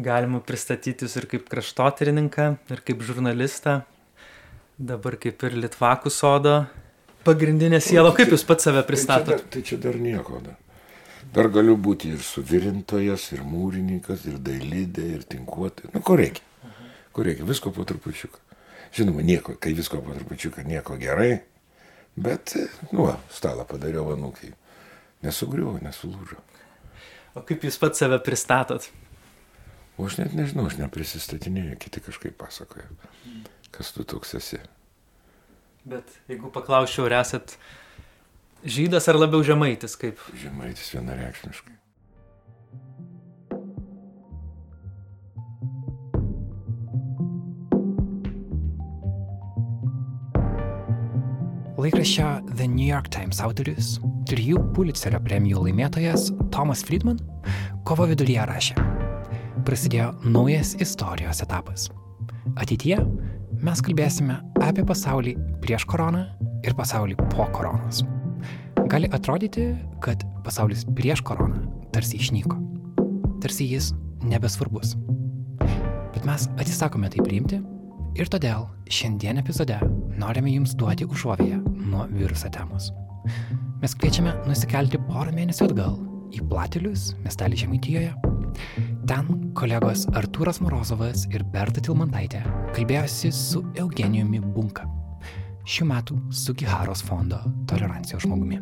galima pristatyti jūs ir kaip kraštotyrininką, ir kaip žurnalistą, dabar kaip ir Litvakų sodo pagrindinė siela. Kaip jūs pats save pristatot? Tai čia, dar, tai čia dar nieko. Da. Dar galiu būti ir suvirintojas, ir mūrininkas, ir dailydė, ir tinkuotojas. Nu, ko reikia? Ko reikia? Visko po trupučiuką. Žinoma, nieko, kai visko po trupučiuką, nieko gerai. Bet, nu, stalą padariau anūkai. Nesugriuvo, nesulūžo. O kaip jūs pats save pristatot? O aš net nežinau, aš neprisistatinėjau, kiti kažkaip pasakoja, kas tu toks esi. Bet jeigu paklausčiau, ar esat žydas ar labiau žemaitis, kaip? Žemaitis vienareikšmiškai. Laikraščio The New York Times autorius, trijų Pulitzerio premijų laimėtojas Thomas Friedman kovo viduryje rašė. Prasidėjo naujas istorijos etapas. Ateityje mes kalbėsime apie pasaulį prieš koroną ir pasaulį po koronos. Gali atrodyti, kad pasaulis prieš koroną tarsi išnyko. Tarsi jis nebesvarbus. Bet mes atsisakome tai priimti ir todėl šiandien epizode norime jums duoti užuovėją nuo viruso temos. Mes kviečiame nusikelti porą mėnesių atgal į Platilius, miestelį Žemaitijoje. Ten kolegos Artūras Morozovas ir Berta Tilmantaitė kalbėjosi su Eugenijumi Bunka, šių metų Sugiharos fondo tolerancijos žmogumi.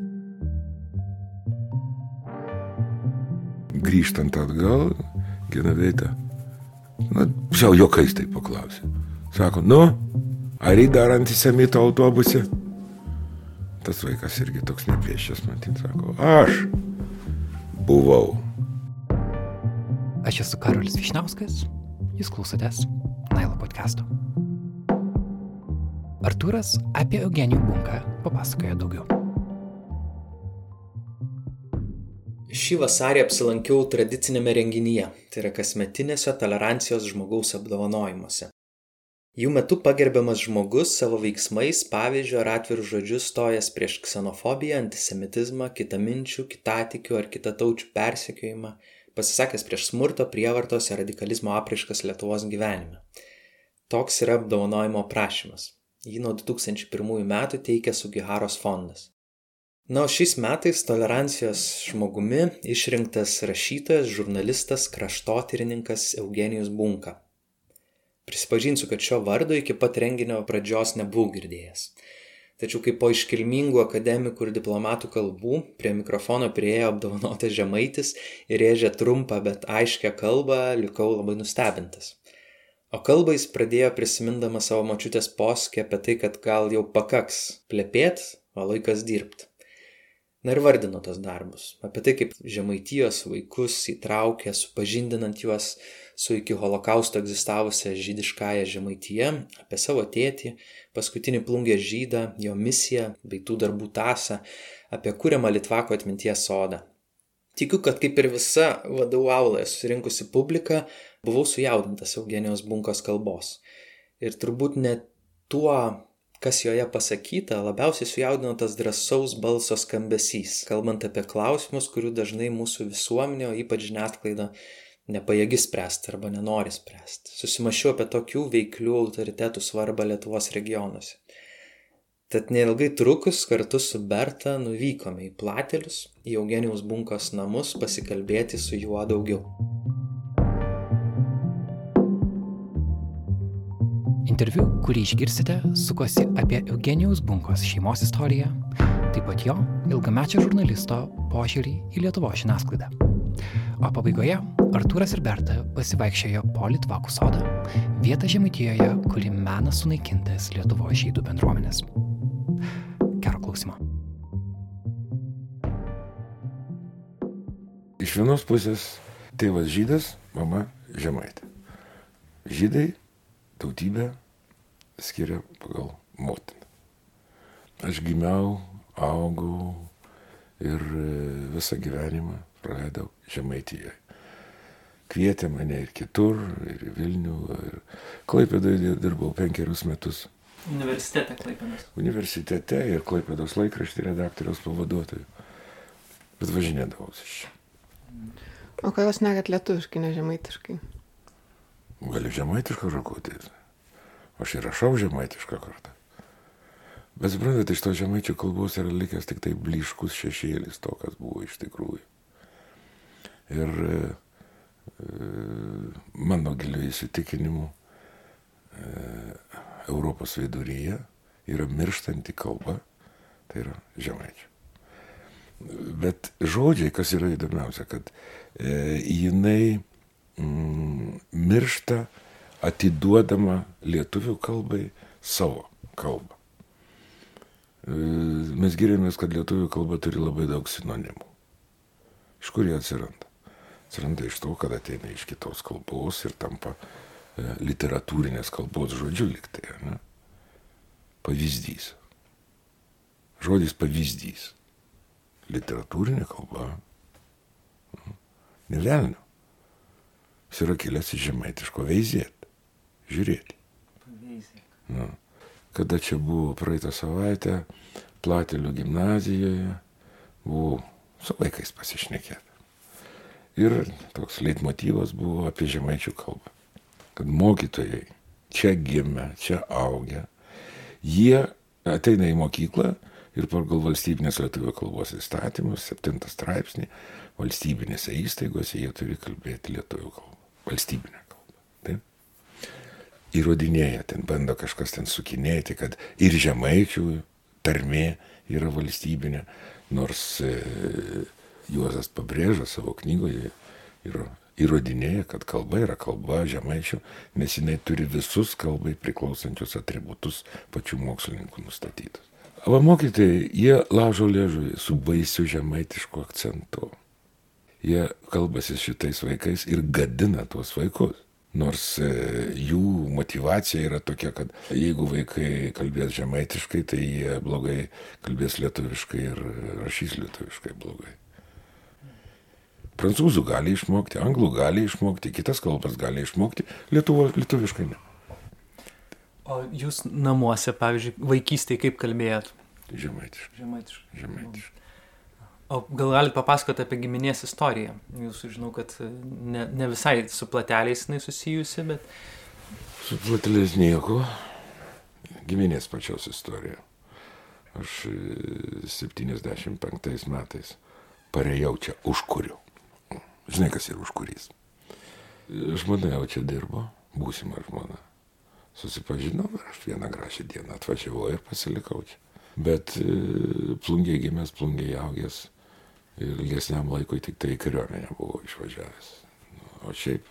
Grįžtant atgal, Genaveita, na, pusiau jokais tai paklausė. Sako, nu, ar į dar antisemito autobuse? Tas vaikas irgi toks nepriešęs, matyt, sako, aš buvau. Aš esu Karolis Višnauskas, jūs klausotės Nailo podcast'o. Artūras apie Eugenijų Bunką papasakoja daugiau. Šį vasarį apsilankiau tradicinėme renginyje, tai yra kasmetinėse tolerancijos žmogaus apdovanojimuose. Jų metu pagerbiamas žmogus savo veiksmais, pavyzdžiu ar atvirų žodžių stojas prieš ksenofobiją, antisemitizmą, kitaminčių, kitatikių ar kitataučių persekiojimą, pasisakęs prieš smurto, prievartos ir radikalizmo apraiškas Lietuvos gyvenime. Toks yra apdovanojimo prašymas. Jį nuo 2001 metų teikia Sugiharos fondas. Na, o šiais metais tolerancijos žmogumi išrinktas rašytojas, žurnalistas, kraštotyrininkas Eugenijus Bunka. Prisipažinsiu, kad šio vardo iki pat renginio pradžios nebuvau girdėjęs. Tačiau kaip po iškilmingų akademikų ir diplomatų kalbų prie mikrofono prieėjo apdovanotas žemaitis ir rėžė trumpą, bet aiškę kalbą, likau labai nustebintas. O kalbą jis pradėjo prisimindamas savo mačiutės poskį apie tai, kad gal jau pakaks plepėt, o laikas dirbti. Na ir vardino tos darbus. Apie tai, kaip žemaitijos vaikus įtraukė, supažindinant juos su iki holokausto egzistavusią žydiškąją žemaitiją, apie savo tėtį, paskutinį plungę žydą, jo misiją bei tų darbų tasą, apie kuriamą Litvako atminties sodą. Tikiu, kad kaip ir visa vadovų aulė susirinkusi publika, buvau sujaudintas Eugenijos bunkos kalbos. Ir turbūt net tuo kas joje pasakyta, labiausiai sujaudino tas drąsaus balso skambesys, kalbant apie klausimus, kurių dažnai mūsų visuomenė, o ypač žiniasklaida, nepajėgi spręsti arba nenori spręsti. Susimašiau apie tokių veiklių autoritetų svarbą Lietuvos regionuose. Tad neilgai trukus kartu su Berta nuvykome į Platelius, į Eugenijaus bunkos namus pasikalbėti su juo daugiau. Interviu, kurį išgirsite, sukosi apie Eugenijaus Bunkos šeimos istoriją, taip pat jo ilgamečio žurnalisto požiūrį į Lietuvo žiniasklaidą. O pabaigoje Artūras ir Berta pasivaikščiojo po Litvakų sodą, vietą Žemaitijoje, kuri mena sunaikintas Lietuvo žydų bendruomenės. Gero klausimo. Iš vienos pusės tėvas žydas, mama žemaitė. Žydai, tautybė, skiria pagal motiną. Aš gimiau, augau ir e, visą gyvenimą praleidau Žemaitijoje. Kvietė mane ir kitur, ir Vilnių, ir Klaipėdoje dirbau penkerius metus. Universitete Klaipėdos. Universitete ir Klaipėdos laikraštį redaktoriaus pavaduotojų. Bet važinėdavau iš čia. O kodėl jūs nekat lietuviškai, ne žemaitiškai? Galiu žemaitišką žakutį. Aš ir rašau žemaitišką kartą. Bet suprantate, iš to žemaičių kalbos yra likęs tik tai bliškus šešėlis to, kas buvo iš tikrųjų. Ir e, mano giliu įsitikinimu e, Europos viduryje yra mirštanti kalba, tai yra žemaičių. Bet žodžiai, kas yra įdomiausia, kad e, jinai mm, miršta atiduodama lietuvių kalbai savo kalbą. E, mes giriamės, kad lietuvių kalba turi labai daug sinonimų. Iš kur jie atsiranda? Atsiranda iš to, kad ateina iš kitos kalbos ir tampa e, literatūrinės kalbos žodžiu liktai. Ne? Pavyzdys. Žodis pavyzdys. Literatūrinė kalba. Nevelnio. Jis yra kilęs iš žemaitiško veizėti. Žiūrėti. Nu kada čia buvo praeitą savaitę Platelių gimnazijoje, buvau su vaikais pasišnekėti. Ir toks leitmotyvas buvo apie žemaičių kalbą. Kad mokytojai čia gimę, čia augę, jie ateina į mokyklą ir pagal valstybinės lietuvių kalbos įstatymus, septintą straipsnį, valstybinėse įstaigose jie turi kalbėti lietuvių kalbą. Valstybinę kalbą. Taip? įrodinėja, ten bando kažkas ten sukinėti, kad ir žemaičių tarmė yra valstybinė, nors e, Juozas pabrėžia savo knygoje ir įrodinėja, kad kalba yra kalba žemaičių, nes jinai turi visus kalbai priklausančius atributus pačių mokslininkų nustatytus. O mokytojai, jie laužo liežuvį su baisiu žemaitišku akcentu. Jie kalbasi šitais vaikais ir gadina tuos vaikus. Nors e, jų motivacija yra tokia, kad jeigu vaikai kalbės žemaitiškai, tai jie blogai kalbės lietuviškai ir rašys lietuviškai blogai. Prancūzų gali išmokti, anglų gali išmokti, kitas kalbas gali išmokti, lietuvo, lietuviškai ne. O jūs namuose, pavyzdžiui, vaikystėje kaip kalbėjot? Žemaitiškai. Žemaitiškai. Žemaitiškai. O gal galite papasakoti apie giminės istoriją? Jūs žinau, kad e, ne, ne visai su plateliais jinai susijusi, bet... Su plateliais nieko. Giminės pačios istorija. Aš 75 e, metais parėjau čia užkuriu. Žinai, kas yra užkurys. Žmona jau čia dirbo, būsima žmona. Susipažinom ir aš vieną gražią dieną atvažiavau ir pasilikau čia. Bet e, plungiai gimęs, plungiai augęs ir ilgesniam laikui tik tai į kariuomenę buvau išvažiavęs. O šiaip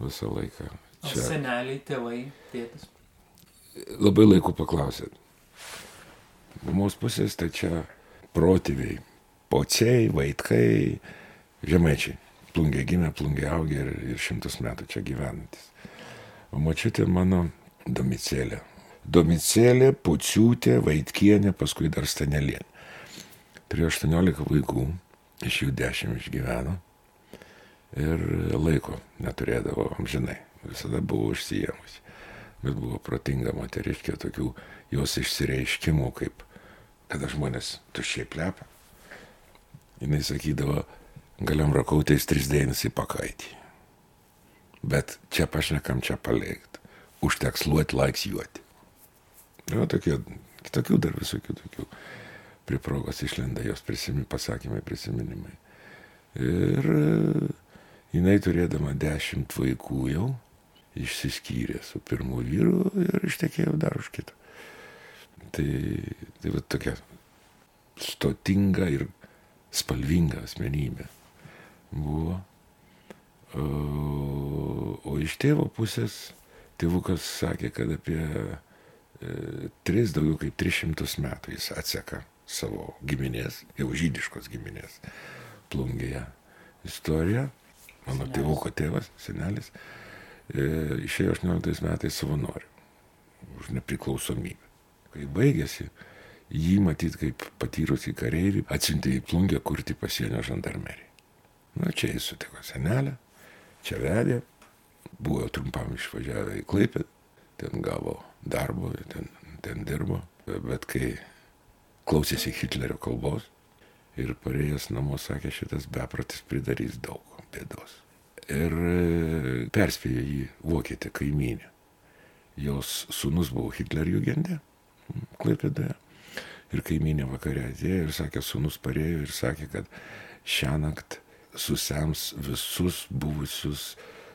visą laiką. Čia... O seneliai, tėvai, tėtis. Labai laiku paklausėt. Mamos pusės tai čia protėviai, pociai, vaikai, žemaičiai. Plungiai gimė, plungiai augė ir, ir šimtus metų čia gyvenantis. O mačiutė mano domicėlė. Domicėlė, puciūtė, vaitkienė, paskui dar stanelienė. Turėjo 18 vaikų, iš jų 10 išgyveno ir laiko neturėdavo amžinai, visada buvo užsijėmusi. Bet buvo protinga moteriškė tokių jos išsireiškimų, kaip kada žmonės tuščiai plepa. Jis sakydavo, galiam rakautais tris dėjimus į pakaitį. Bet čia pašnekam, čia palikt. Užteks luoti, laiks juoti. Yra tokie, kitokių dar visokių tokių prie progos išlenda jos prisimini, pasakymai, prisiminimai. Ir e, jinai turėdama dešimt vaikų jau išsiskyrė su pirmu vyru ir ištekėjo dar už kitą. Tai, tai va tokia stotinga ir spalvinga asmenybė buvo. O, iš tėvo pusės tėvukas sakė, kad apie e, tris, daugiau kaip 300 metų jis atseka savo giminės, jau žydiškos giminės plungėje istoriją. Mano senelis. tėvuko tėvas, senelis, e, išėjo 18 metais savanoriu už nepriklausomybę. Kai baigėsi, jį matyti kaip patyrusį kareivį atsiuntė į plungę kurti pasienio žandarmeriją. Na, čia jis sutiko senelę, čia vedė, buvo trumpam išvažiavę į Klaipę, ten gavo darbo, ten, ten dirbo, bet kai klausėsi Hitlerio kalbos ir parėjęs namo sakė, šitas bepratis pridarys daug bėdos. Ir e, perspėjo jį vokietė kaimynė. Jos sunus buvo Hitlerjugende, Klaipėdoje. Ir kaiminė vakarė atėjo ir sakė, sunus parėjo ir sakė, kad šią naktį susems visus buvusius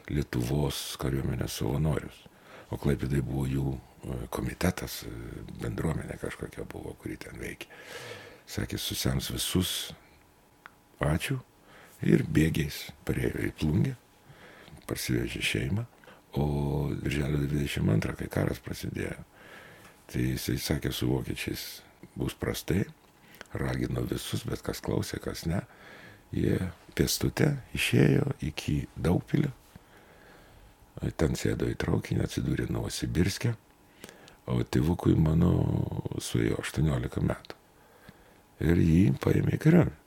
Lietuvos kariuomenės savanorius. O Klaipėdai buvo jų e, komitetas, e, bendruomenė kažkokia buvo, kuri ten veikia. Sakė, susems visus, ačiū. Ir bėgiais parėjo į plungę, parsivežė šeimą. O birželio 22, kai karas prasidėjo, tai jisai sakė su vokiečiais, bus prastai, ragino visus, bet kas klausė, kas ne, jie pėstute išėjo iki Daugpilio, ten sėdo į traukinį, atsidūrė Novosibirskė, o tėvukui mano suėjo 18 metų. Ir jį paėmė į kariuomenę.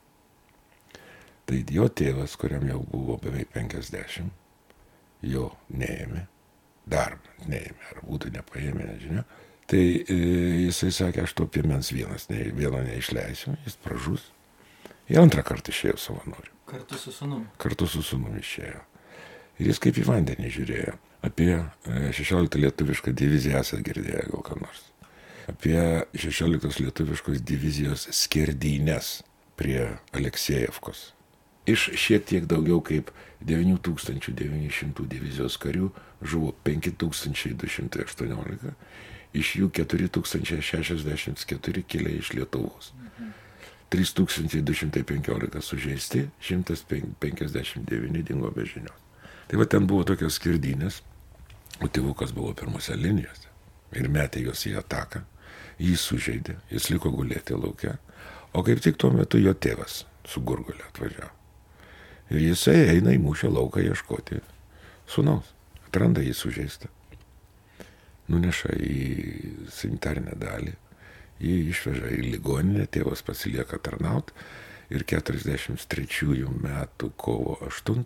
Tai jo tėvas, kuriam jau buvo beveik 50, jo neėmė, dar neėmė, ar būtų nepaėmė, nežinia, Tai e, jisai sakė, aš to piemens vienas, ne, vieno neišleisiu, jis pražus. Į antrą kartą išėjo savanoriu. Kartu su sunumi. Kartu su sunumi išėjo. Ir jis kaip į vandenį žiūrėjo. Apie 16 e, lietuvišką diviziją esate girdėję gal ką nors. Apie 16 lietuviškos divizijos skerdynės prie Aleksejevkos. Iš šiek tiek daugiau kaip 9900 divizijos karių žuvo 5218 iš jų 4064 kilė iš Lietuvos. 3215 sužeisti, 159 dingo be žinios. Tai va ten buvo tokios skirdinės, o tėvukas buvo pirmose linijose ir metė juos į ataką, jį sužeidė, jis liko gulėti laukia, o kaip tik tuo metu jo tėvas su gurgulė atvažiavo. Ir jisai eina į mūšio lauką ieškoti sunaus, atranda jį sužeistą nuneša į sanitarinę dalį, jį išveža į ligoninę, tėvas pasilieka tarnaut ir 43 metų kovo 8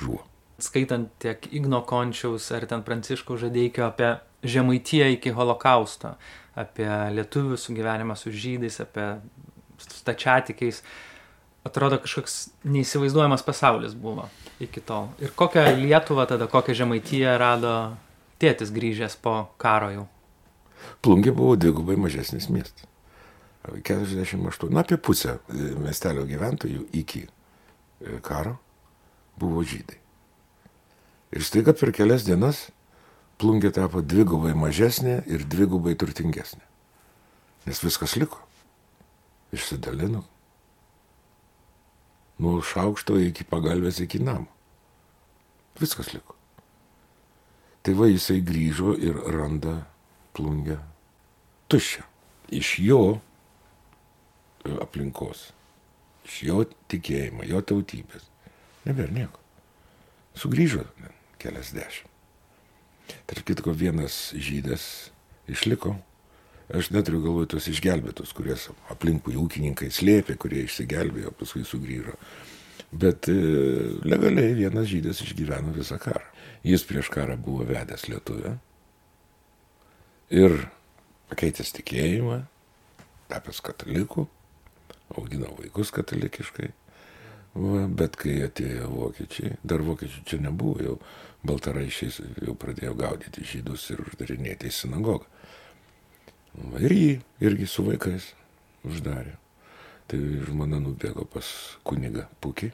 žuvo. Skaitant tiek Igno Končiaus ar ten Pranciškaus žadeikio apie Žemaitiją iki holokausto, apie lietuvių sugyvenimą su žydais, apie stačiatikiais, atrodo kažkoks neįsivaizduojamas pasaulis buvo iki tol. Ir kokią Lietuvą tada, kokią Žemaitiją rado tėtis grįžęs po karo jau? Plungė buvo dvigubai mažesnis miestas. 48, na apie pusę e, miestelio gyventojų iki e, karo buvo žydai. Ir staiga per kelias dienas plungė tapo dvigubai mažesnė ir dvigubai turtingesnė. Nes viskas liko. Išsidalino. Nuo šaukšto iki pagalbės iki namo. Viskas liko. Tai va jisai grįžo ir randa plungę tuščią. Iš jo e, aplinkos, iš jo tikėjimo, jo tautybės. Nebėra nieko. Sugryžo kelias dešimt. Tarp kitko vienas žydas išliko. Aš neturiu galvoje tos išgelbėtus, kuriuos aplinkui ūkininkai slėpė, kurie išsigelbėjo, paskui sugrįžo. Bet e, legaliai vienas žydas išgyveno visą karą. Jis prieš karą buvo vedęs lietuvę ir pakeitęs tikėjimą, tapęs kataliku, augino vaikus katalikiškai. Va, bet kai atėjo vokiečiai, dar vokiečių čia nebuvo, jau baltaraišiais jau pradėjo gaudyti žydus ir uždarinėti į sinagogą. Va, ir jį irgi su vaikais uždarė. Tai žmona nubėgo pas kunigą Pukį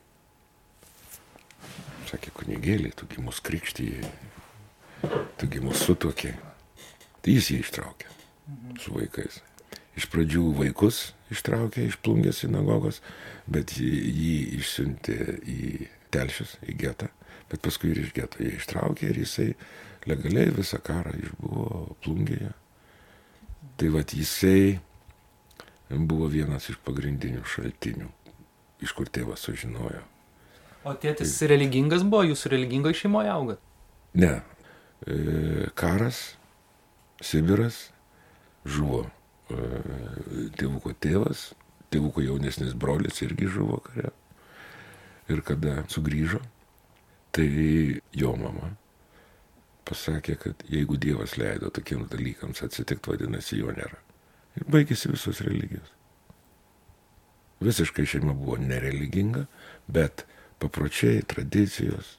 Sakė, kunigėlį, tugi mus krikštyje, tugi mus sutokė. Tai jis jį ištraukė su vaikais. Iš pradžių vaikus ištraukė iš plungės sinagogos, bet jį, išsiuntė į telšius, į getą, bet paskui ir iš geto jį ištraukė ir jisai legaliai visą karą išbuvo plungėje. Tai vad jisai buvo vienas iš pagrindinių šaltinių, iš kur tėvas sužinojo O tėtis tai... religingas buvo, jūs religingoje šeimoje augat? Ne. E, karas, Sibiras, žuvo e, tėvuko tėvas, tėvuko jaunesnis brolis irgi žuvo kare. Ir kada sugrįžo, tai jo mama pasakė, kad jeigu Dievas leido tokiems dalykams atsitikti, vadinasi, jo nėra. Ir baigėsi visos religijos. Visiškai šeima buvo nereliginga, bet papročiai, tradicijos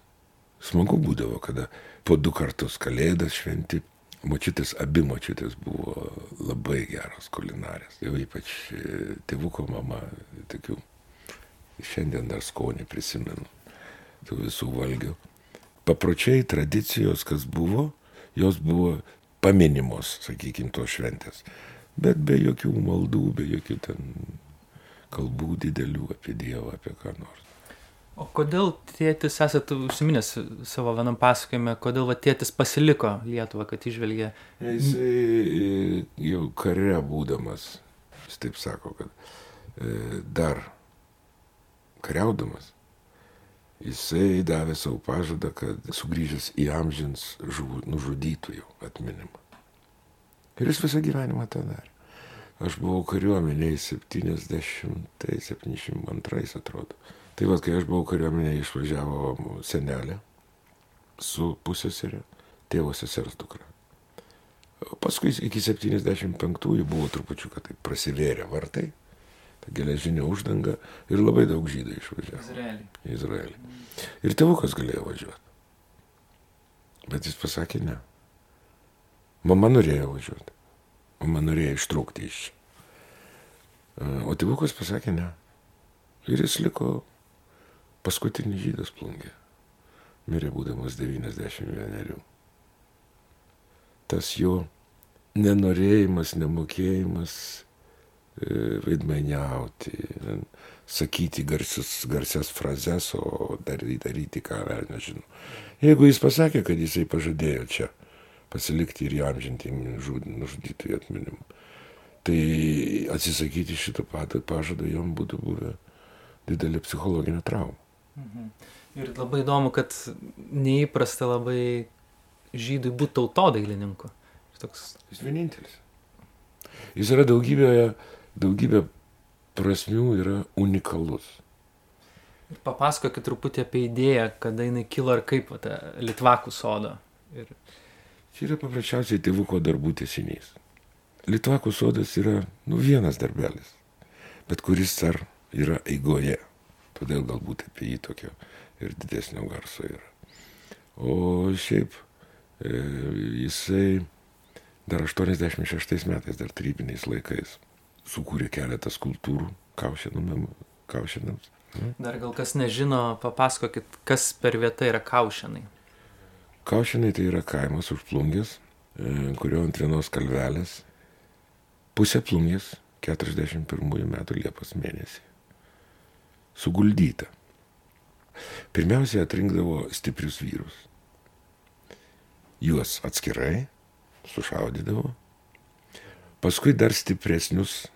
Smagu būdavo, kada po du kartus kalėdas šventi. Močiutės, abi močiutės buvo labai geros kulinarės. Jau ypač e, tėvuko mama, tokių, šiandien dar skonį prisimenu, tų visų valgių. Papročiai, tradicijos, kas buvo, jos buvo paminimos, sakykime, tos šventės. Bet be jokių maldų, be jokių ten kalbų didelių apie Dievą, apie ką nors. O kodėl tėtis, esate užsiminęs savo vienam pasakojime, kodėl va, tėtis pasiliko Lietuvą, kad išvelgė? Jis e, jau kare būdamas, jis taip sako, kad e, dar kariaudamas, jisai davė savo pažadą, kad sugrįžęs į amžins žuv, nužudytųjų atminimą. Ir jis visą gyvenimą tą darė. Aš buvau kariuomeniai 70-72 atrodo. Tai vad, kai aš buvau kariuomenėje, išvažiavo senelė su pusėserė, tėvo sesers dukra. Paskui iki 75-ųjų buvo trupučiu, kad tai prasivėrė vartai, ta geležinė uždanga ir labai daug žydų išvažiavo. Izraelį. Izraelį. Ir tėvukas galėjo važiuoti. Bet jis pasakė ne. Mama norėjo važiuoti. Mama norėjo ištrūkti iš čia. O tėvukas pasakė ne. Ir jis liko Paskutinis žydas plungė. Mirė būdamas 91. Tas jo nenorėjimas, nemokėjimas e, vaidmeniauti, sakyti garsius, garsias frazes, o daryti, daryti ką, ar nežinau. Jeigu jis pasakė, kad jisai pažadėjo čia pasilikti ir įamžinti nužudytųjų atminimą, tai atsisakyti šito pažado jom būtų buvę didelė psichologinė trauma. Mhm. Ir labai įdomu, kad neįprasta labai žydui būti tautodailininku. Toks... Jis vienintelis. Jis yra daugybė, daugybė prasmių, yra unikalus. Ir papasakokit truputį apie idėją, kada jinai kilo ir kaip ta Litvakų sodo. Ir... Čia yra paprasčiausiai tėvuko darbų tesinys. Litvakų sodas yra, nu, vienas darbelis, bet kuris dar yra eigoje. Todėl galbūt apie jį tokio ir didesnio garso yra. O šiaip e, jisai dar 86 metais, dar tarybiniais laikais, sukūrė keletą skulptūrų kaušinams. Dar gal kas nežino, papasakokit, kas per vieta yra kaušinai. Kaušinai tai yra kaimas už plungės, e, kurio ant vienos kalvelės pusė plungės 41 metų Liepos mėnesį suguldyta. Pirmiausia, atrinkdavo stiprius vyrus. Juos atskirai sušaudydavo. Paskui dar stipresnius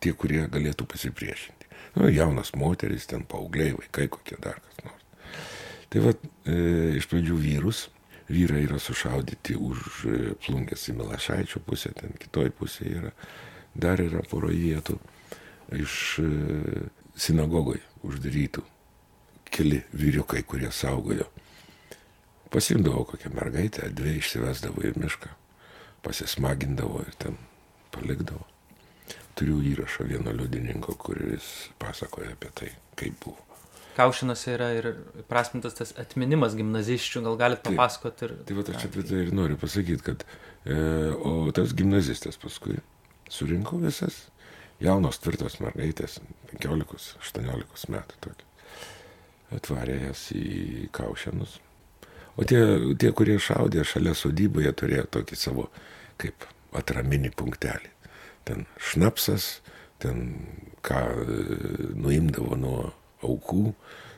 tie, kurie galėtų pasipriešinti. Nu, jaunas moteris, ten paaugliai, vaikai, kokie dar kas nors. Tai va, e, iš pradžių vyrus, vyrai yra sušaudyti už e, plungęs į Milašaičio pusę, ten kitoj pusėje yra, dar yra poro vietų iš e, sinagogoje uždarytų keli vyriukai, kurie saugojo. Pasimdavo kokią mergaitę, dvi išsivesdavo į mišką, pasismagindavo ir ten palikdavo. Turiu įrašą vieno liudininko, kuris pasakoja apie tai, kaip buvo. Kaušinuose yra ir prasmintas tas atminimas gimnaziščių, gal galite papasakoti ir... Tai va, aš apie tai ir noriu pasakyti, kad e, o tas gimnazistas paskui surinko visas jaunos tvirtos mergaitės, 15-18 metų tokia. Atvarė jas į kaušinus. O tie, tie, kurie šaudė šalia sodyboje, turėjo tokį savo kaip atraminį punktelį. Ten šnapsas, ten ką e, nuimdavo nuo aukų,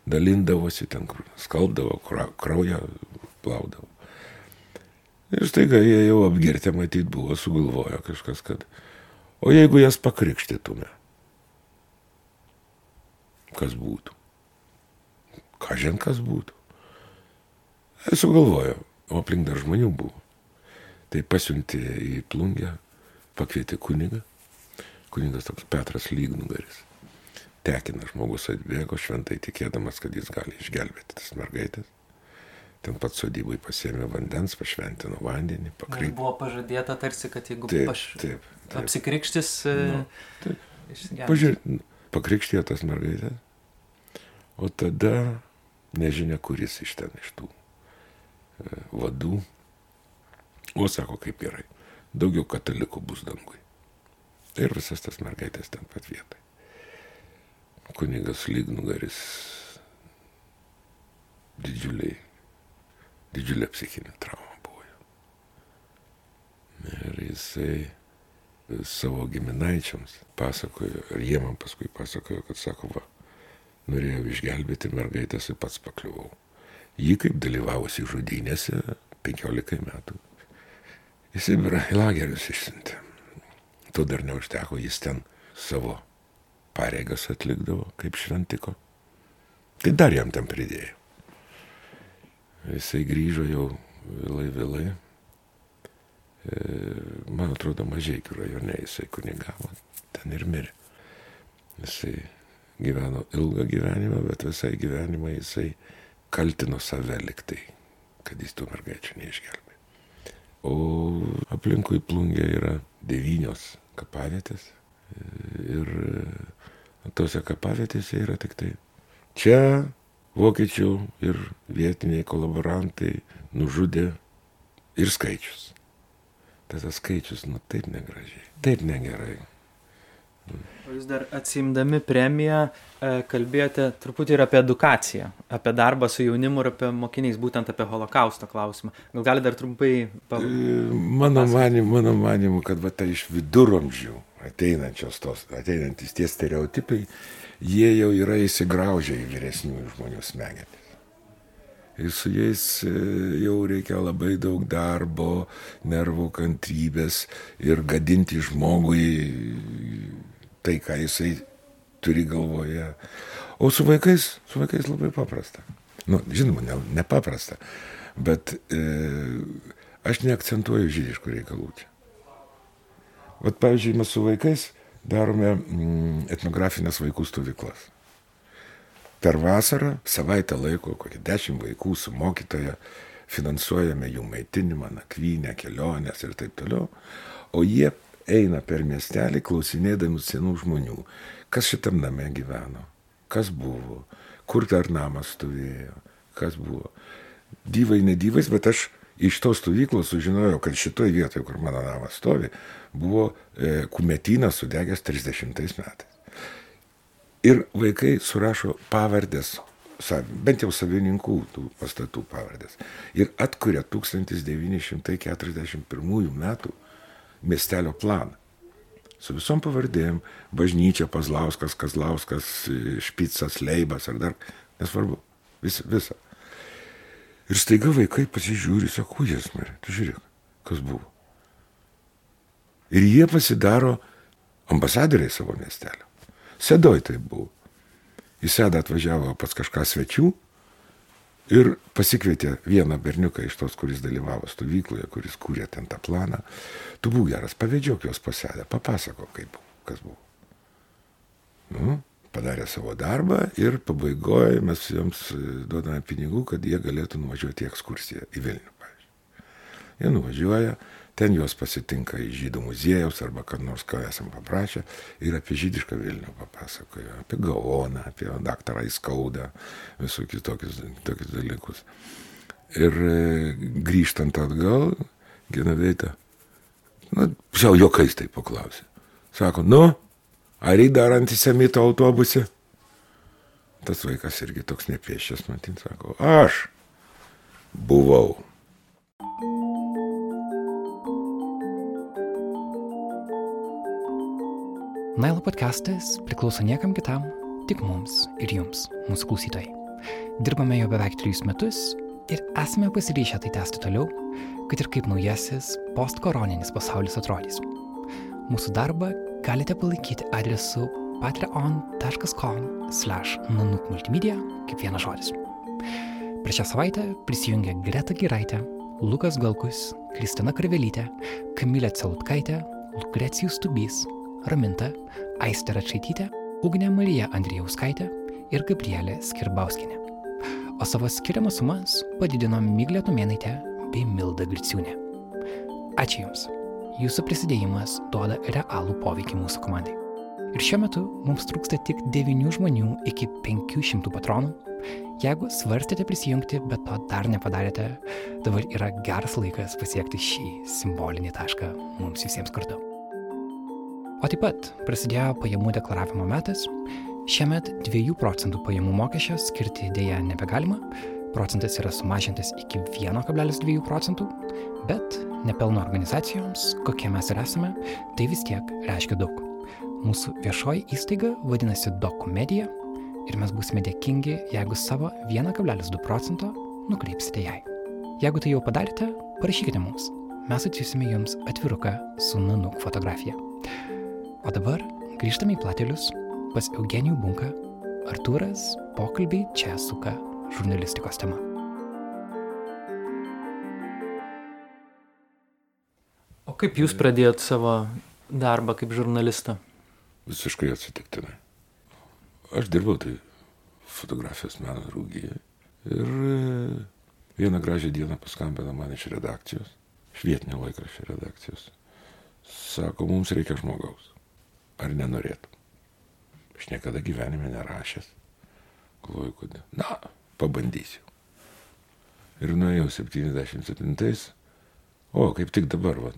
dalindavosi, ten skalbdavo, kraują plaudavo. Ir staiga jie jau apgirtę matyt buvo, sugalvojo kažkas, kad O jeigu jas pakrikštytume, kas būtų? Ką žin, kas būtų? Esu galvoju, o aplink dar žmonių buvo. Tai pasiunti į plungę, pakvietė kunigą. Kunigas toks Petras Lygnugaris. Tekina žmogus atbėgo šventai tikėdamas, kad jis gali išgelbėti tas mergaitės. Ten pat sodybai pasėmė vandens, pašventino vandenį, pakreipė. Buvo pažadėta tarsi, kad jeigu taip, paš... taip, taip. apsikrikštis, e, nu, taip. Pažiūrėk, pakrikštėjo tas mergaitė. O tada nežinia kuris iš ten iš tų e, vadų. O sako, kaip gerai, daugiau katalikų bus dangui. Ir visas tas mergaitės ten pat vietai. Kunigas lygnugaris didžiuliai, didžiulė psichinė trauma buvo. Ir jisai savo giminaičiams pasakojo, ir jie man paskui pasakojo, kad sako, va, norėjau išgelbėti mergaitės ir pats pakliuvau. Ji kaip dalyvavusi žudynėse 15 metų. Į Sibirą į lagerius išsiuntė. To dar neužteko, jis ten savo pareigas atlikdavo kaip šventiko. Tai dar jam ten pridėjo. Jisai grįžo jau vėlai vėlai. E, man atrodo, mažiekių rajone jisai kunigavo, ten ir mirė. Jisai gyveno ilgą gyvenimą, bet visai gyvenimą jisai kaltino save liktai, kad jis tų mergaičių neišgelbė. O aplinkui plungė yra devynios kapavietės ir tose kapavietėse yra tik tai čia vokiečių ir vietiniai kolaborantai nužudė ir skaičius. Tas skaičius, nu taip negražiai, taip negerai. O jūs dar atsimdami premiją e, kalbėjote truputį ir apie edukaciją, apie darbą su jaunimu ir apie mokiniais, būtent apie holokausto klausimą. Gal gali dar trumpai pav... E, mano manimu, mano manimu, kad va tai iš viduramžių ateinančios tos, ateinantis tie stereotipai, jie jau yra įsigraužę į vyresnių žmonių smegenis. Ir su jais e, jau reikia labai daug darbo, nervų, kantrybės ir gadinti žmogui tai, ką jisai turi galvoje. O su vaikais, su vaikais labai paprasta. Nu, žinoma, ne, nepaprasta, bet e, aš neakcentuoju žydiškų reikalų čia. Vat, pavyzdžiui, mes su vaikais darome mm, etnografinės vaikų stovyklas. Per vasarą savaitę laiko, kokį dešimt vaikų su mokytoja, finansuojame jų maitinimą, nakvynę, keliones ir taip toliau, o jie eina per miestelį klausinėdami senų žmonių, kas šitam name gyveno, kas buvo, kur dar namas stovėjo, kas buvo. Dyvai, nedyvais, bet aš iš tos stovyklos sužinojau, kad šitoje vietoje, kur mano namas stovi, buvo e, kumetynas sudegęs 30 metais. Ir vaikai surašo pavardės, bent jau savininkų tų pastatų pavardės. Ir atkuria 1941 metų miestelio planą. Su visom pavardėm - bažnyčia, Pazlauskas, Kazlauskas, Špicas, Leibas ar dar, nesvarbu, visa. visa. Ir staiga vaikai pasižiūri, sako, jas mirė, tu žiūrėk, kas buvo. Ir jie pasidaro ambasadoriai savo miestelio. Sedoj tai buvo. Jis sėda atvažiavo pas kažką svečių ir pasikvietė vieną berniuką iš tos, kuris dalyvavo stovykloje, kuris kūrė ten tą planą. Tu būk geras, pavėdžiok juos pasėdę, papasako, kaip, kas buvo. Nu, padarė savo darbą ir pabaigoje mes jiems duodame pinigų, kad jie galėtų nuvažiuoti į ekskursiją į Vilnių. Jie nuvažiuoja, Ten juos pasitinka į žydų muziejaus arba kad nors ką esam paprašę ir apie žydišką Vilnių papasakojo, apie Gaoną, apie daktarą įskaudą, visokius tokius, tokius dalykus. Ir e, grįžtant atgal, Genaveita, na, pusiau jokais tai paklausė. Sako, nu, ar į dar antisemito autobuse? Tas vaikas irgi toks nepiešęs, matyt, sako, aš buvau. Nailo podcastas priklauso niekam kitam, tik mums ir jums, mūsų klausytojai. Dirbame jau beveik trijus metus ir esame pasiryšę tai tęsti toliau, kad ir kaip naujasis postkoroninis pasaulis atrodys. Mūsų darbą galite palaikyti adresu patreon.com slash nanukmultimedia kaip vienas žodis. Prieš šią savaitę prisijungė Greta Giraitė, Lukas Galkus, Kristina Karvelytė, Kamilė Celutkaitė, Lukrecijus Tubys, Raminta, Aistė Račaitytė, Ugnė Marija Andrijauskaitė ir Gabrielė Skirbauskinė. O savo skiriamas sumas padidino Miglė Tumėnaitė bei Milda Griciūnė. Ačiū Jums. Jūsų prisidėjimas duoda realų poveikį mūsų komandai. Ir šiuo metu mums trūksta tik 9 žmonių iki 500 patronų, Jeigu svarstėte prisijungti, bet to dar nepadarėte, dabar yra geras laikas pasiekti šį simbolinį tašką mums visiems kartu. O taip pat prasidėjo pajamų deklaravimo metas. Šiemet 2 procentų pajamų mokesčio skirti dėja nebegalima, procentas yra sumažintas iki 1,2 procentų, bet nepelno organizacijoms, kokie mes ir esame, tai vis tiek reiškia daug. Mūsų viešoji įstaiga vadinasi Dokumedija ir mes būsime dėkingi, jeigu savo 1,2 procento nukreipsite jai. Jeigu tai jau padarėte, parašykite mums. Mes atsiusime jums atviruką su nanuk fotografija. O dabar grįžtame į platelius pas Eugenijų Bunką. Artūras pokalbį čia suka žurnalistikos tema. O kaip jūs pradėjot savo darbą kaip žurnalistą? Visiškai atsitiktinai. Aš dirbau tai fotografijos meno draugijai. Ir e, vieną gražią dieną paskambino man iš redakcijos, švietinio laikraščio redakcijos. Sako, mums reikia žmogaus. Ar nenorėtum? Aš niekada gyvenime nerašęs. Galvoju, kodėl. Na, pabandysiu. Ir nuėjau 77. O, kaip tik dabar, va,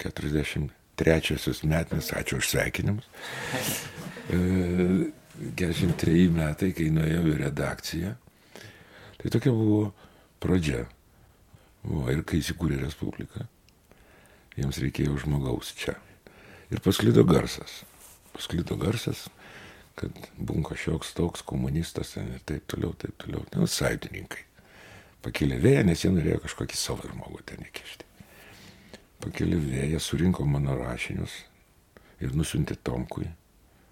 43 metinės, ačiū už sveikinimus. E, 43 metai, kai nuėjau į redakciją. Tai tokia buvo pradžia. O, ir kai įsikūrė Respublika, jiems reikėjo žmogaus čia. Ir pasklido garsas. Pasklido garsas, kad bunko šioks toks komunistas ir taip toliau, taip toliau. Nu, sąjungininkai. Pakėlė vėją, nes jie norėjo kažkokį savo žmogų ten įkišti. Pakėlė vėją, surinko mano rašinius ir nusintė Tomkui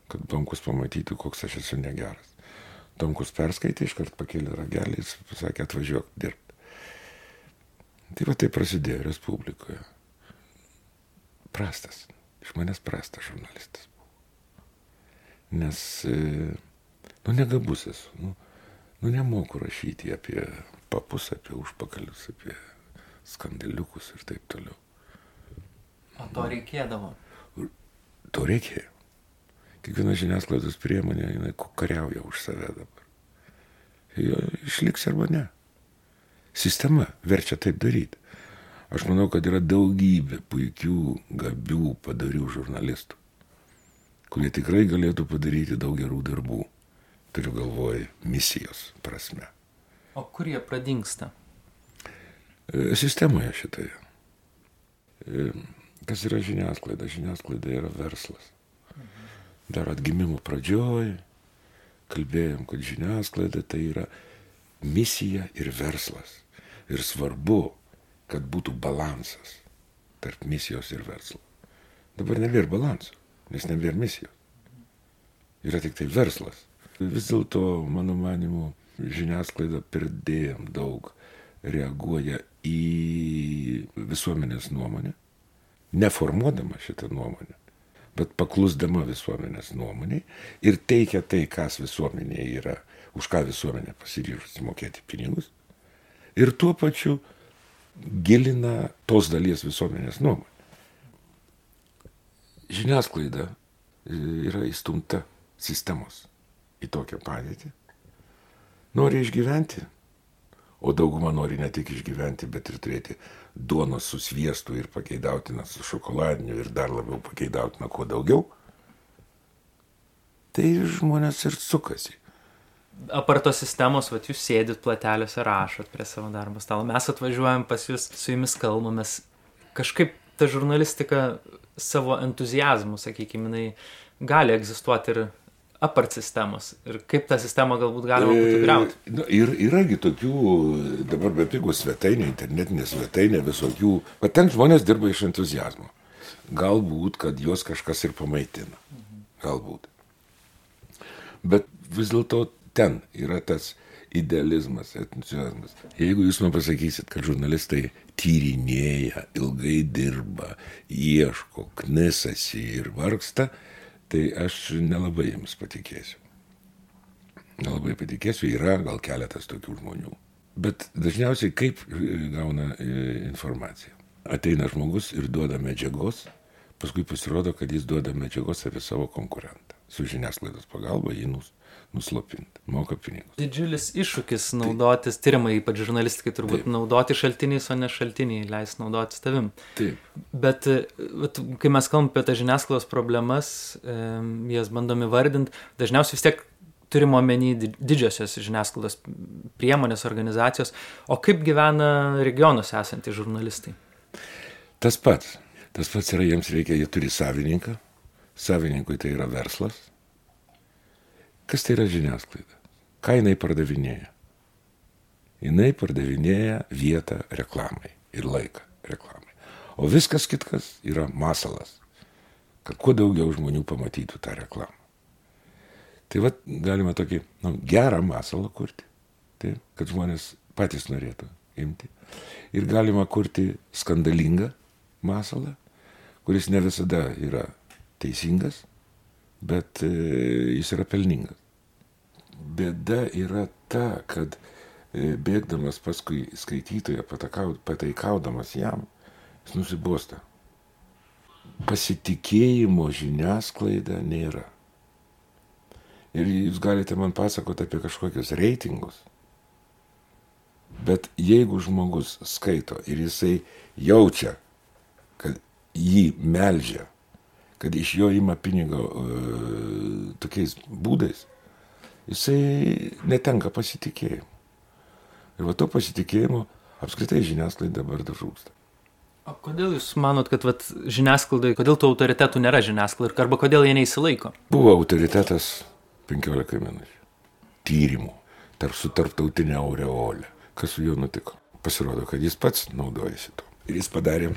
kad Tomkus pamatytų, koks aš esu negeras. Tomkus perskaitė, iškart pakėlė ragelį ir pasakė, atvažiuok dirbti. Tai va tai prasidėjo Respublikoje. Prastas, iš manęs prastas žurnalistas. Nes, e, nu, negabus esu, nu, nu, nemoku rašyti apie papus, apie užpakalius, apie skandaliukus ir taip toliau. O to reikėdavo? To reikėjo kiekviena žiniasklaidos priemonė, jinai kariauja už save dabar. Jo išliks arba ne. Sistema verčia taip daryti. Aš manau, kad yra daugybė puikių, gabių, padarių žurnalistų, kurie tikrai galėtų padaryti daug gerų darbų. Turiu galvoj misijos prasme. O kur jie pradingsta? E, sistemoje šitoje. E, kas yra žiniasklaida? Žiniasklaida yra verslas dar atgimimo pradžioj kalbėjom, kad žiniasklaida tai yra misija ir verslas. Ir svarbu, kad būtų balansas tarp misijos ir verslo. Dabar nebėra balanso, nes nebėra misijos. Yra tik tai verslas. Vis dėlto, mano manimu, žiniasklaida perdėjom daug reaguoja į visuomenės nuomonę, neformuodama šitą nuomonę bet paklusdama visuomenės nuomoniai ir teikia tai, kas visuomenėje yra, už ką visuomenė pasiryžusi mokėti pinigus, ir tuo pačiu gilina tos dalies visuomenės nuomonę. Žiniasklaida e, yra įstumta sistemos į tokią padėtį. Nori išgyventi, o dauguma nori ne tik išgyventi, bet ir turėti duonos su sviestu ir pageidautina su šokoladiniu ir dar labiau pageidautina kuo daugiau, tai žmonės ir sukasi. Apartos sistemos, va, jūs sėdit plateliuose, rašot prie savo darbo stalo, mes atvažiuojam pas jūs, su jumis kalbamės. Kažkaip ta žurnalistika savo entuzijazmu, sakykime, jinai gali egzistuoti ir apart sistemos ir kaip tą sistemą galbūt galima būtų griauti. E, nu, ir yragi tokių, dabar be pigų svetainių, internetinė svetainė, visokių, bet ten žmonės dirba iš entuzijazmo. Galbūt, kad juos kažkas ir pamaitina. Galbūt. Bet vis dėlto ten yra tas idealizmas, entuzijazmas. Jeigu jūs man pasakysit, kad žurnalistai tyrinėja, ilgai dirba, ieško, knisasi ir vargsta, tai aš nelabai jiems patikėsiu. Nelabai patikėsiu, yra gal keletas tokių žmonių. Bet dažniausiai kaip e, gauna e, informaciją? Ateina žmogus ir duoda medžiagos, paskui pasirodo, kad jis duoda medžiagos apie savo konkurentą. su žiniasklaidos pagalba jį nus, nuslopinti, moka pinigus. Didžiulis iššūkis naudotis tyrimai, ypač žurnalistikai turbūt Taip. naudoti šaltiniais, o ne šaltiniai leis naudotis tavim. Taip. Bet vat, kai mes kalbame apie tą žiniasklaidos problemas, jas bandom įvardinti, dažniausiai vis tiek turime omeny didžiosios žiniasklaidos priemonės, organizacijos, o kaip gyvena regionuose esantys žurnalistai? Tas pats. Tas pats yra, jiems reikia, jie turi savininką, savininkui tai yra verslas. Kas tai yra žiniasklaida? Ką jinai pardavinėja? Jinai pardavinėja vietą reklamai ir laiką reklamai. O viskas kitkas yra masalas, kad kuo daugiau žmonių pamatytų tą reklamą. Tai vad galima tokį nu, gerą masalą kurti, tai, kad žmonės patys norėtų imti. Ir galima kurti skandalingą masalą, kuris ne visada yra teisingas, bet e, jis yra pelningas. Bėda yra ta, kad e, bėgdamas paskui skaitytoją, pataikaudamas jam, jis nusibosta. Pasitikėjimo žiniasklaida nėra. Ir jūs galite man pasakoti apie kažkokius reitingus. Bet jeigu žmogus skaito ir jisai jaučia, kad jį melžia kad iš jo ima pinigą uh, tokiais būdais, jisai netenka pasitikėjimo. Ir va to pasitikėjimo apskritai žiniasklaida dabar dar žūsta. O kodėl Jūs manot, kad vat, žiniasklaidai, kodėl tų autoritetų nėra žiniasklaidai, arba kodėl jie neįsilaiko? Buvo autoritetas 15 minučių. Tyrimų tarp su tarptautinė aureolė. Kas su juo nutiko? Pasirodo, kad jis pats naudojasi to. Ir jis padarė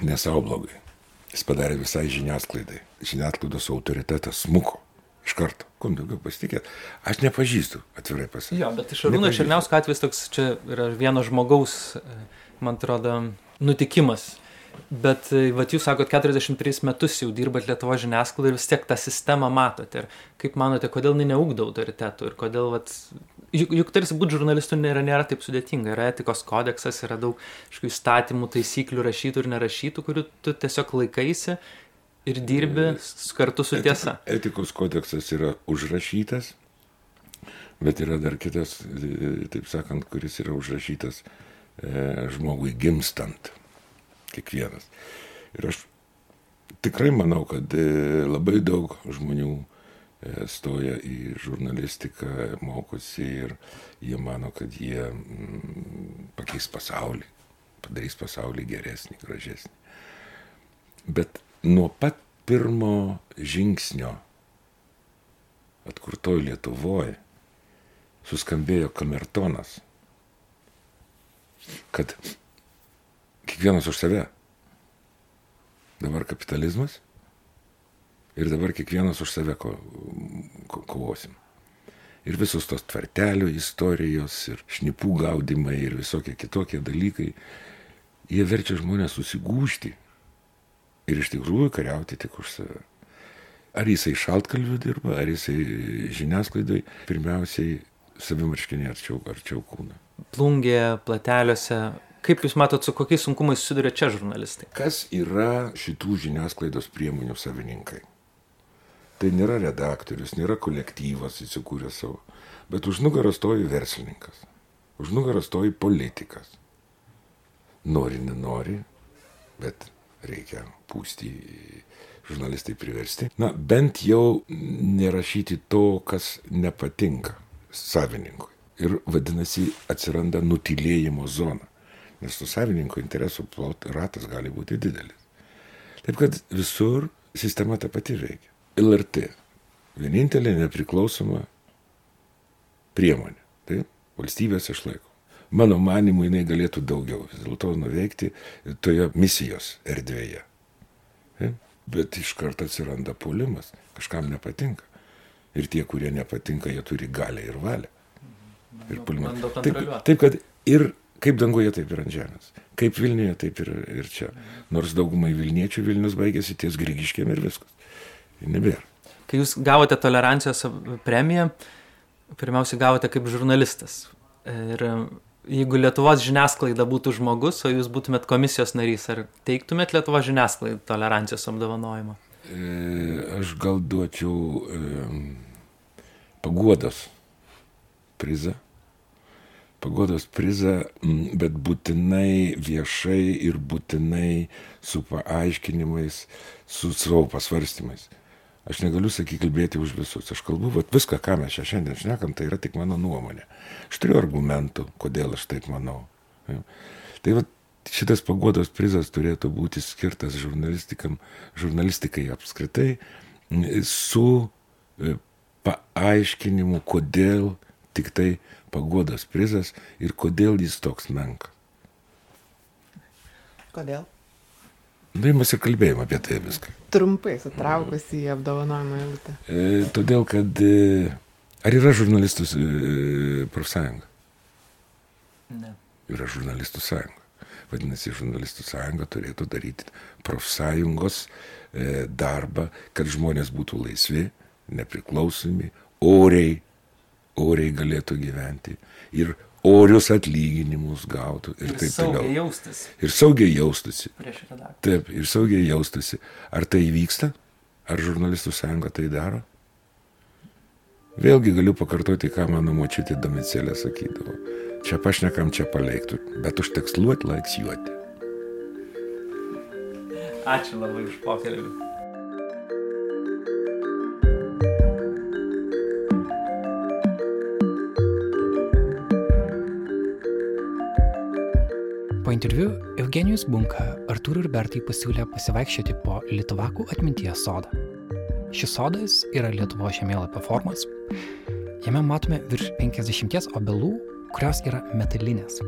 ne savo blogai jis padarė visai žiniasklaidai. Žiniasklaidos autoritetas smuko iš karto. Kuo daugiau pasitikėt. Aš nepažįstu, atvirai pasakyti. Jo, bet iš Arūno Černiausko atvejs toks, čia yra vieno žmogaus, man atrodo, nutikimas. Bet, vat jūs sakot, 43 metus jau dirbat Lietuvo žiniasklaidą ir vis tiek tą sistemą matote. Ir kaip manote, kodėl jinai neugdo autoritetų ir kodėl, vat, juk, juk tarsi būti žurnalistu nėra, nėra taip sudėtinga. Yra etikos kodeksas, yra daug kažkokių įstatymų, taisyklių rašytų ir nerašytų, kurių tu tiesiog laikaisi ir dirbi kartu su tiesa. Etikos kodeksas yra užrašytas, bet yra dar kitas, taip sakant, kuris yra užrašytas e, žmogui gimstant. Kiekvienas. Ir aš tikrai manau, kad e, labai daug žmonių E, stoja į žurnalistiką, mokosi ir jie mano, kad jie mm, pakeis pasaulį, padarys pasaulį geresnį, gražesnį. Bet nuo pat pirmo žingsnio atkurtoj Lietuvoje suskambėjo kamertonas, kad kiekvienas už save. Dabar kapitalizmas ir dabar kiekvienas už save ko, ko, kovosim. Ir visos tos tvartelių istorijos, ir šnipų gaudimai, ir visokie kitokie dalykai, jie verčia žmonės susigūšti ir iš tikrųjų kariauti tik už save. Ar jisai šaltkalviu dirba, ar jisai žiniasklaidai, pirmiausiai savimarškinė arčiau, arčiau kūną. Plungė, plateliuose, kaip Jūs matot, su kokiais sunkumais susiduria čia žurnalistai? Kas yra šitų žiniasklaidos priemonių savininkai? Tai nėra redaktorius, nėra kolektyvas įsikūręs savo, bet už nugarą stovi verslininkas, už nugarą stovi politikas. Nori, nenori, bet reikia pūsti, žurnalistai priversti. Na, bent jau nerašyti to, kas nepatinka savininkui. Ir vadinasi, atsiranda nutilėjimo zona, nes to savininko interesų plot ratas gali būti didelis. Taip kad visur sistema ta pati veikia. LRT. Vienintelė nepriklausoma priemonė. Tai valstybės išlaiko. Mano manimu, jinai galėtų daugiau vis dėlto nuveikti toje misijos erdvėje. Ja? Bet iš karto atsiranda puolimas. Kažkam nepatinka. Ir tie, kurie nepatinka, jie turi galę ir valią. Ir puolimas. Taip, taip, kad ir kaip danguje, taip ir ant žemės. Kaip Vilniuje, taip ir, ir čia. Nors daugumai Vilniečių Vilnius baigėsi ties Grigiškėm ir viskas nebėra. Kai jūs gavote tolerancijos premiją, pirmiausia gavote kaip žurnalistas. Ir jeigu Lietuvos žiniasklaida būtų žmogus, o jūs būtumėt komisijos narys, ar teiktumėt Lietuvos žiniasklaidai tolerancijos apdovanojimą? E, aš gal duočiau e, paguodos prizą. Pagodos prizą, bet būtinai viešai ir būtinai su paaiškinimais, su savo pasvarstymais. Aš negaliu, sakyti, kalbėti už visus. Aš kalbu, vat, viską, ką mes čia šiandien šnekam, tai yra tik mano nuomonė. Aš turiu argumentų, kodėl aš taip manau. Tai vat, šitas pagodos prizas turėtų būti skirtas žurnalistikai apskritai su e, paaiškinimu, kodėl tik tai pagodos prizas ir kodėl jis toks menka. Kodėl? Na, mes ir kalbėjome apie tai viską. Trumpai sutraukus į apdovanojimą eilutę. E, todėl, kad e, ar yra žurnalistų e, profsąjunga? Ne. Yra žurnalistų sąjunga. Vadinasi, žurnalistų sąjunga turėtų daryti profsąjungos e, darbą, kad žmonės būtų laisvi, nepriklausomi, oriai, oriai galėtų gyventi ir orius atlyginimus gautų ir, ir taip toliau. Saugiai jaustis. Ir saugiai jaustųsi. Prieš redaktorių. Taip, ir saugiai jaustųsi. Ar tai vyksta? Ar žurnalistų sąjunga tai daro? Vėlgi galiu pakartoti, ką mano močiutė Domicėlė sakydavo. Čia pašnekam, čia paleiktų, bet užteks luoti, laiksijuoti. Ačiū labai už pokalbį. Interviu Eugenijus Bunka Artūrui ir Bertai pasiūlė pasivaikščioti po Lietuvakų atminties sodą. Šis sodas yra Lietuvo žemėlapio formas. Jame matome virš 50 obelų, kurios yra metalinės.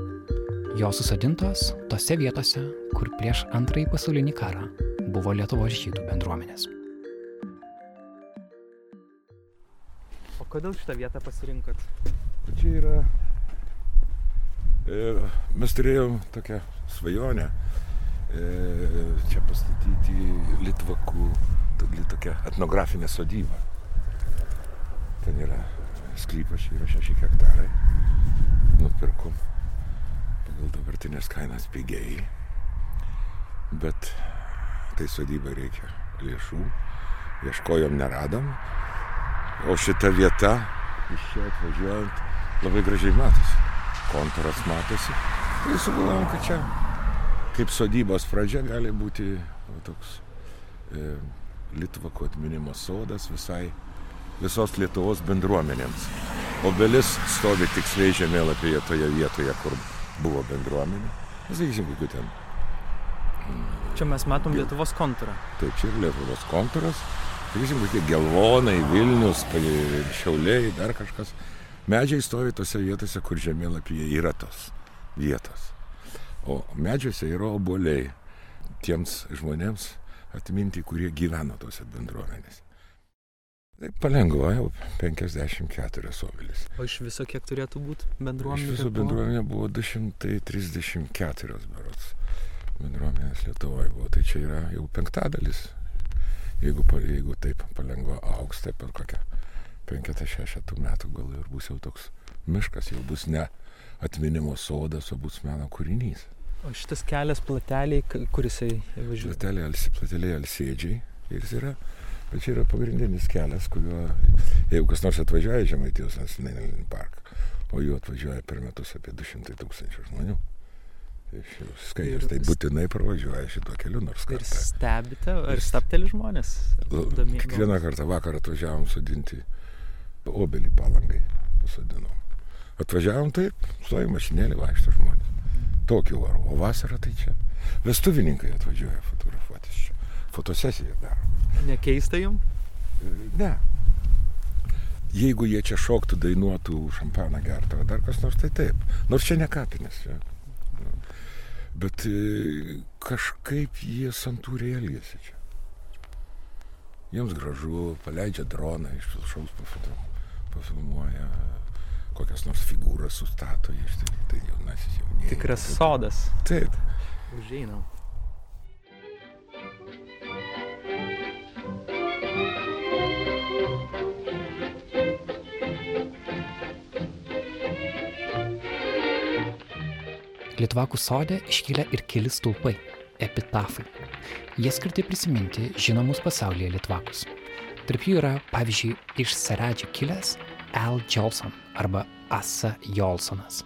Jos susadintos tose vietose, kur prieš antrąjį pasaulinį karą buvo Lietuvos žydų bendruomenės. O kodėl šitą vietą pasirinkot? Čia yra mes turėjom tokią svajonę e, čia pastatyti Litvakų tokią etnografinę sodybą. Ten yra sklypas, čia yra 6 hektarai. Nupirkom pagal dabartinės kainas pigiai. Bet tai sodybai reikia lėšų. Ieškojom, neradom. O šita vieta iš čia atvažiuojant labai gražiai matosi kontūras matosi. Tai sugalvojom, kad čia kaip sodybos pradžia gali būti va, toks e, Litvako atminimo sodas visai visos Lietuvos bendruomenėms. Obelis stovi tiksliai žemėlapyje toje vietoje, kur buvo bendruomenė. Sakysim, kokiu ten. Čia mes matom Lietuvos kontūrą. Taip, čia ir Lietuvos kontūras. Sakysim, kokie gelvonai, Vilnius, Šiauliai, dar kažkas. Medžiai stovi tose vietose, kur žemėlapyje yra tos vietos. O medžiuose yra oboliai tiems žmonėms atminti, kurie gyveno tose bendruomenėse. Tai palengva jau 54 obelis. O iš viso kiek turėtų būti bendruomenė? Iš viso bendruomenė buvo 234 berots. Bendruomenės Lietuvoje buvo. Tai čia yra jau penktadalis. Jeigu, jeigu taip palengva auks, tai per kokią penketą šešetų metų gal ir bus jau toks miškas, jau bus ne atminimo sodas, o bus meno kūrinys. O šitas kelias plateliai, kuris važiuoja? Plateliai, plateliai alsėdžiai ir jis yra, bet čia yra pagrindinis kelias, kuriuo, jeigu kas nors atvažiuoja Žemaitijos nacionalinį parką, o jų atvažiuoja per metus apie 200 tūkstančių žmonių. Skaičius, tai būtinai pravažiuoja šituo keliu nors kartą. Ir stebite, ar stapteli žmonės? Kiekvieną kartą vakar atvažiavom sudinti obelį palangai pasodinom. Atvažiavom taip, stovi mašinėlį, vaikšto žmonės. Tokiu oru. O vasarą tai čia. Vestuvininkai atvažiuoja fotografuotis čia. Fotosesiją daro. Nekeista jums? Ne. Jeigu jie čia šoktų, dainuotų, šampaną gertų, ar dar kas nors, tai taip. Nors čia ne kapinės. Čia. Bet e, kažkaip jie santūriai elgėsi čia. Jiems gražu, paleidžia droną iš viršaus pafotografuoti pafilmuoja, kokias nors figūras sustato, iš tai, tai jaunasis jaunėjas. Tikras sodas. Taip. Užeinam. Litvakų sodė iškilę ir keli stulpai. epitafai. Jie skirti prisiminti žinomus pasaulyje litvakus. Tarp jų yra, pavyzdžiui, iš Saradžio kilęs Al Jolson arba Asa Jolsonas.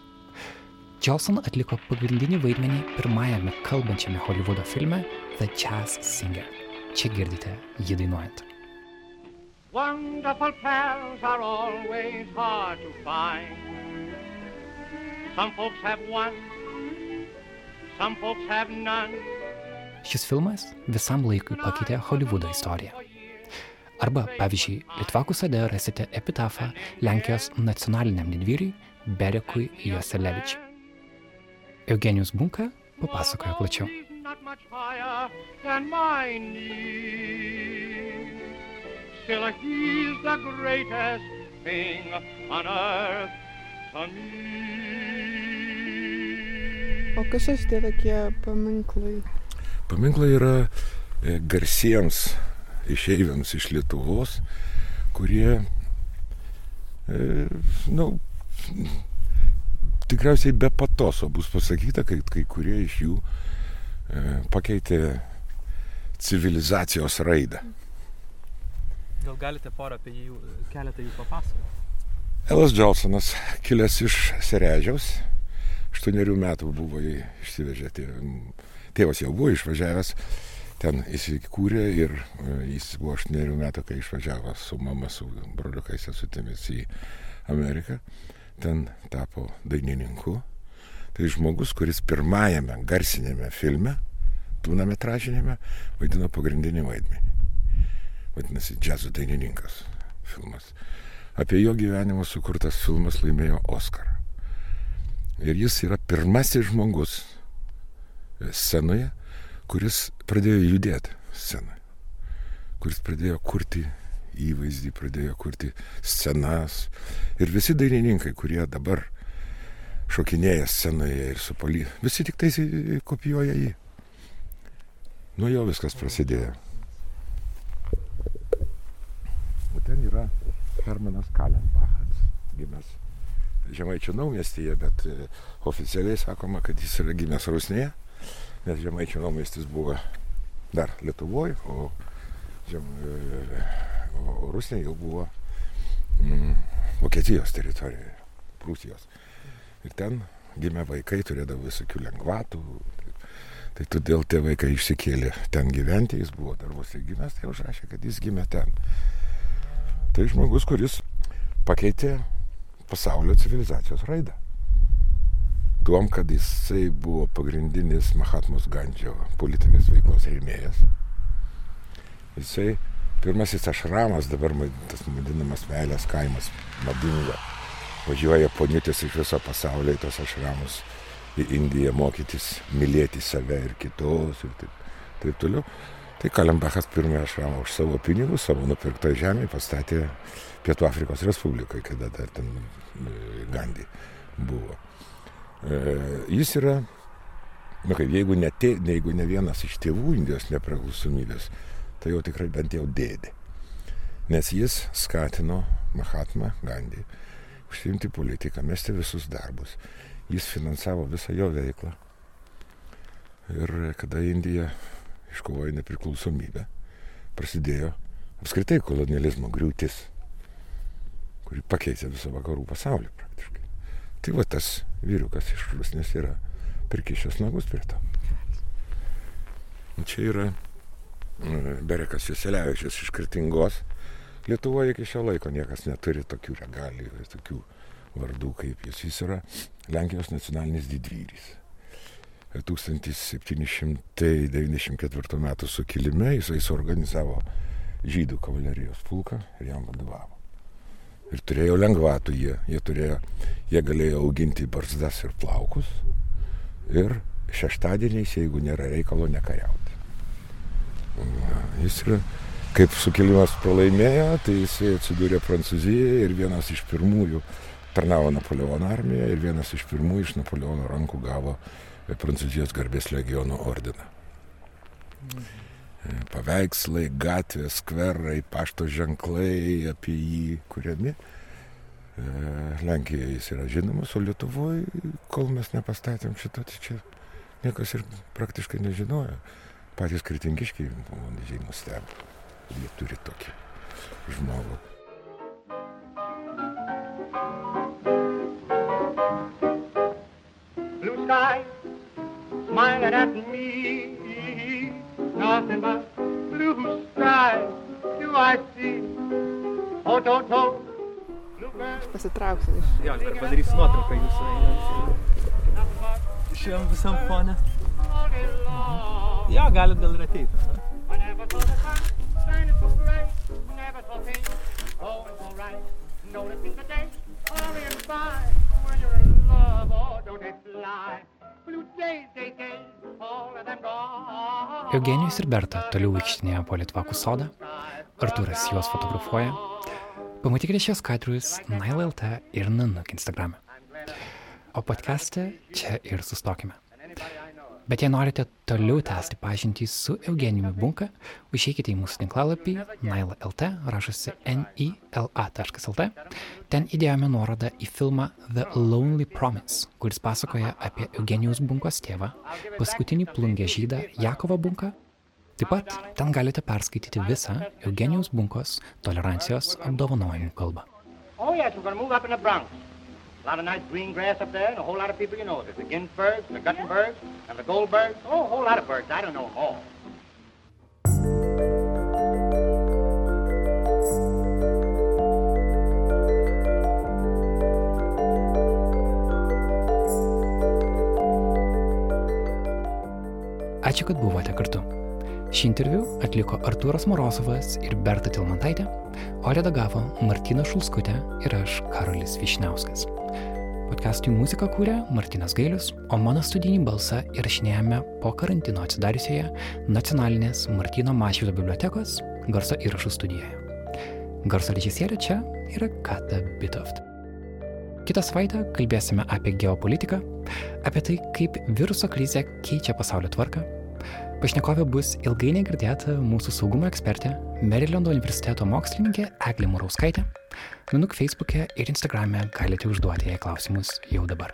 Jolson atliko pagrindinį vaidmenį pirmajame kalbančiame Hollywoodo filme The Jazz Singer. Čia girdite jį dainuojant. Wonderful pals are always hard to find. Some folks have one, some folks have none. Šis filmas visam laikui pakeitė Hollywoodo istoriją. Arba, pavyzdžiui, Litvakų sade rasite epitafą Lenkijos nacionaliniam didvyriui Berekui Joselevičiui. Eugenijus Bunka papasakoja plačiau. Still, he's the greatest thing on earth to me. O kas čia šitie tokie paminklai? Paminklai yra e, garsiems išeiviams iš Lietuvos, kurie, e, na, nu, tikriausiai be patoso bus pasakyta, kad kai kurie iš jų e, pakeitė civilizacijos raidą. Gal galite porą apie jų, keletą jų papasakoti? Elas Džolsonas, kilęs iš Serežiaus, aštuonerių metų buvo išsivežę. Tėvas jau buvo išvažiavęs, ten įsikūrė ir e, jis buvo aštuonerių metų, kai išvažiavo su mama, su broliukais sesutėmis į Ameriką. Ten tapo dainininku. Tai žmogus, kuris pirmajame garsinėme filme, tūnametražinėme, vaidino pagrindinį vaidmenį. Vadinasi, džiazo dainininkas filmas. Apie jo gyvenimą sukurtas filmas laimėjo Oscarą. Ir jis yra pirmasis žmogus scenoje, kuris pradėjo judėti scenoje, kuris pradėjo kurti įvaizdį, pradėjo kurti scenas. Ir visi dainininkai, kurie dabar šokinėja scenoje ir su poly, visi tik tais kopijuoja jį. Nuo jo viskas prasidėjo. O ten yra Hermanas Kalenbachas, gimęs Žemaičių naumiestyje, bet e, oficialiai sakoma, kad jis yra gimęs Rusnėje, nes Žemaičių naumestis buvo dar Lietuvoje, o, žem, e, o Rusnė jau buvo mm, Vokietijos teritorijoje, Prūsijos. Ir ten gimė vaikai, turėdavo visokių lengvatų. Tai todėl tie vaikai išsikėlė ten gyventi, jis buvo darbuose gimęs, tai užrašė, kad jis gimė ten. Tai žmogus, kuris pakeitė pasaulio civilizacijos raidą. Tuom, kad jisai buvo pagrindinis Mahatmos Gandžio politinės veiklos rėmėjas. Jisai pirmasis ašramas, dabar tas vadinamas meilės kaimas, madinga. Važiuoja poniutės iš viso pasaulio į tos ašramus į Indiją mokytis, mylėti save ir kitos ir taip, taip toliau. Tai Kalembachas pirmąją ašramą už savo pinigus, savo nupirktą žemę pastatė Pietų Afrikos Respublikai, kada dar ten e, Gandhi buvo. E, jis yra, na kaip, jeigu ne, tė, jeigu ne vienas iš tėvų Indijos nepriklausomybės, tai jau tikrai bent jau dėdė. Nes jis skatino Mahatma Gandhi užsiimti politiką, mesti visus darbus. Jis finansavo visą jo veiklą. Ir kada Indija iškovojo nepriklausomybę, prasidėjo apskritai kolonializmo griūtis, kuri pakeitė visą vakarų pasaulį praktiškai. Tai va tas vyrukas iš Rusnės yra prikišęs nagus prie to. Čia yra Berekas Juselevičius iš Kretingos. Lietuvoje iki šio laiko niekas neturi tokių regalijų, tokių vardų kaip jis. Jis yra Lenkijos nacionalinis didvyris. 1794 m. sukilime jisai suorganizavo žydų kavalerijos pulką ir jam vadovavo. Ir turėjo lengvatų jie, jie, turėjo, jie galėjo auginti barzdas ir plaukus ir šeštadieniais, jeigu nėra reikalo, nekariauti. Jis yra, kaip sukilimas pralaimėjo, tai jisai atsidūrė Prancūzijoje ir vienas iš pirmųjų tarnavo Napoleono armijoje ir vienas iš pirmųjų iš Napoleono rankų gavo Prancūzijos garbės legiono ordiną. Mhm. Paveikslai, gatvės, skverai, pašto ženklai apie jį kuriami. Lenkijoje jis yra žinomas, o Lietuvoje, kol mes nepastatėm šito, tai čia niekas ir praktiškai nežinojo. Patys kritingiškiai buvo didžiai nustebę, jie turi tokį žmogų. Blue sky, smiling at me. Nothing but blue sky do I see. Oh, to, to. Bluebird, Pasitrauksiu iš. Jo, aš dar padarysiu nuotrauką jūsų einant. Šiam visam fone. all day long. Jo, galit gal ir ateiti. ne? I never Eugenijus ir Berta toliau vaikštinėjo po Litvakų sodą, Artūras juos fotografuoja. Pamatykite šios kadrus NileLT ir Nanuk Instagram. O podcast'e čia ir sustokime. Bet jei norite toliau tęsti pažintį su Eugenijumi Bunka, užeikite į mūsų tinklalapį NileLT, rašosi nila.lt. Ten įdėjome nuorodą į filmą The Lonely Promise, kuris pasakoja apie Eugenijus Bunkos tėvą, paskutinį plungę žydą Jakovą Bunką. Taip pat ten galite perskaityti visą Eugenijus Bunkos tolerancijos apdovanojimų kalbą. Oh, yes, A lot of nice green grass up there and a whole lot of people you know. There's the Ginsbergs, the Guttenbergs, and the Goldbergs. Oh, a whole lot of birds. I don't know them all. Ačiū, kad buvote kartu. Šį interviu atliko Artūras Morozovas ir Berta Tilmantaitė, o redagavo Martina Šulskutė ir aš Karolis Višniauskas. Podcast'ui muziką kūrė Martinas Gailius, o mano studijinį balsą įrašinėjame po karantino atsidariusioje nacionalinės Martino Mašvido bibliotekos garso įrašų studijoje. Garso režisierė čia yra Kata Bitoft. Kitą savaitę kalbėsime apie geopolitiką, apie tai, kaip viruso krizė keičia pasaulio tvarką. Pašnekovė bus ilgai negirdėta mūsų saugumo ekspertė, Marylando universiteto mokslininkė Eglė Murauskaitė. Nanuk Facebook'e ir Instagram'e galite užduoti jai klausimus jau dabar.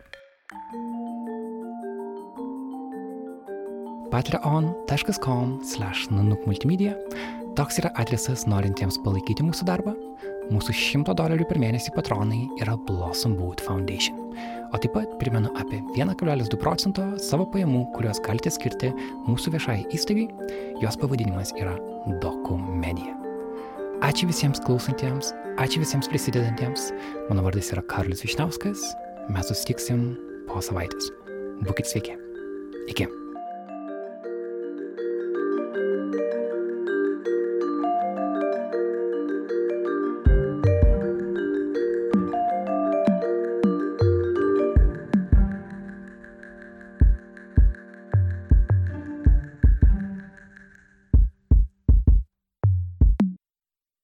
patreon.com slash nanukmultimedia Toks yra adresas norintiems palaikyti mūsų darbą. Mūsų 100 dolerių per mėnesį patronai yra Blossom Boot Foundation. O taip pat primenu apie 1,2 procento savo pajamų, kuriuos galite skirti mūsų viešai įstaigai. Jos pavadinimas yra Dokumedija. Ačiū visiems klausantiems, ačiū visiems prisidedantiems. Mano vardas yra Karolis Višnauskas. Mes susitiksim po savaitės. Būkit sveiki. Iki.